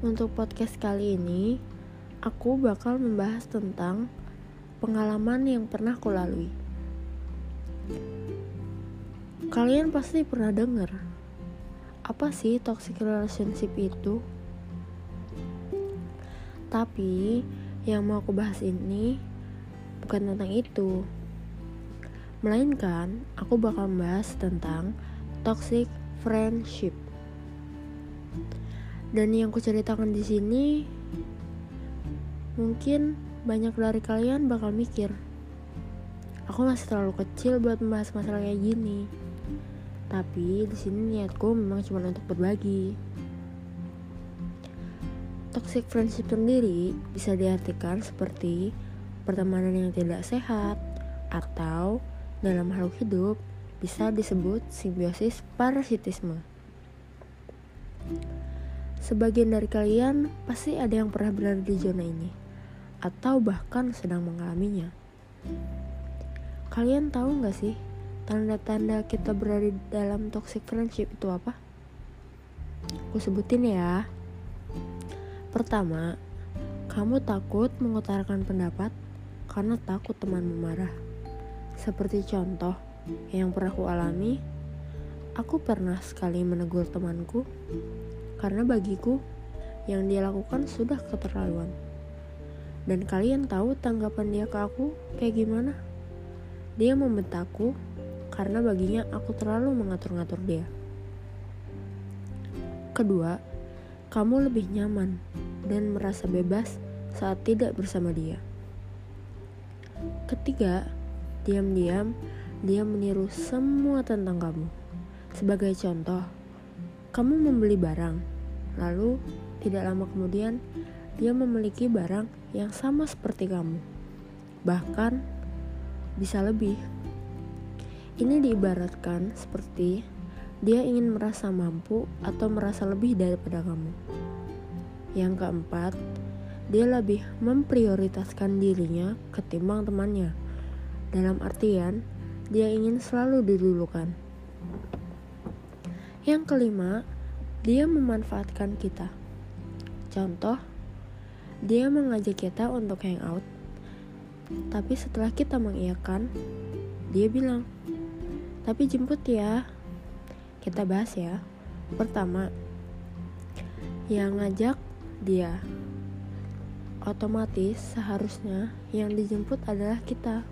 Untuk podcast kali ini, aku bakal membahas tentang pengalaman yang pernah aku lalui. Kalian pasti pernah dengar apa sih toxic relationship itu? Tapi yang mau aku bahas ini bukan tentang itu. Melainkan aku bakal membahas tentang toxic friendship. Dan yang kuceritakan di sini mungkin banyak dari kalian bakal mikir, aku masih terlalu kecil buat membahas masalah kayak gini. Tapi di sini niatku memang cuma untuk berbagi. Toxic friendship sendiri bisa diartikan seperti pertemanan yang tidak sehat atau dalam makhluk hidup bisa disebut simbiosis parasitisme. Sebagian dari kalian pasti ada yang pernah berada di zona ini, atau bahkan sedang mengalaminya. Kalian tahu nggak sih tanda-tanda kita berada dalam toxic friendship itu apa? Aku sebutin ya. Pertama, kamu takut mengutarakan pendapat karena takut teman marah. Seperti contoh yang pernah aku alami, aku pernah sekali menegur temanku karena bagiku yang dia lakukan sudah keterlaluan. Dan kalian tahu tanggapan dia ke aku kayak gimana? Dia membentakku karena baginya aku terlalu mengatur-ngatur dia. Kedua, kamu lebih nyaman dan merasa bebas saat tidak bersama dia. Ketiga, diam-diam dia meniru semua tentang kamu. Sebagai contoh, kamu membeli barang, lalu tidak lama kemudian dia memiliki barang yang sama seperti kamu, bahkan bisa lebih. Ini diibaratkan seperti dia ingin merasa mampu atau merasa lebih daripada kamu. Yang keempat, dia lebih memprioritaskan dirinya ketimbang temannya. Dalam artian, dia ingin selalu didulukan. Yang kelima, dia memanfaatkan kita. Contoh, dia mengajak kita untuk hangout. Tapi setelah kita mengiyakan, dia bilang, "Tapi jemput ya." Kita bahas ya. Pertama, yang ngajak dia. Otomatis seharusnya yang dijemput adalah kita.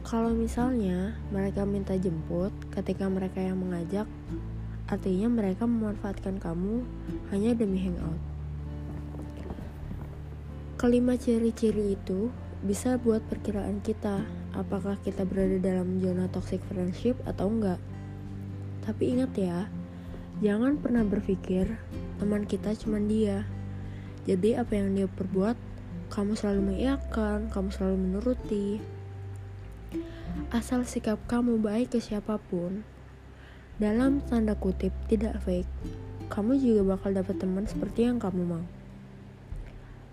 Kalau misalnya mereka minta jemput ketika mereka yang mengajak, artinya mereka memanfaatkan kamu hanya demi hangout. Kelima ciri-ciri itu bisa buat perkiraan kita apakah kita berada dalam zona toxic friendship atau enggak. Tapi ingat ya, jangan pernah berpikir teman kita cuma dia. Jadi apa yang dia perbuat, kamu selalu mengiyakan, kamu selalu menuruti. Asal sikap kamu baik ke siapa pun, dalam tanda kutip tidak fake, kamu juga bakal dapat teman seperti yang kamu mau.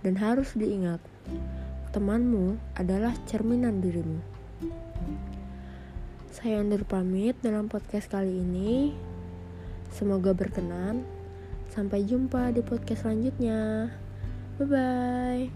Dan harus diingat, temanmu adalah cerminan dirimu. Saya undur pamit dalam podcast kali ini. Semoga berkenan. Sampai jumpa di podcast selanjutnya. Bye bye.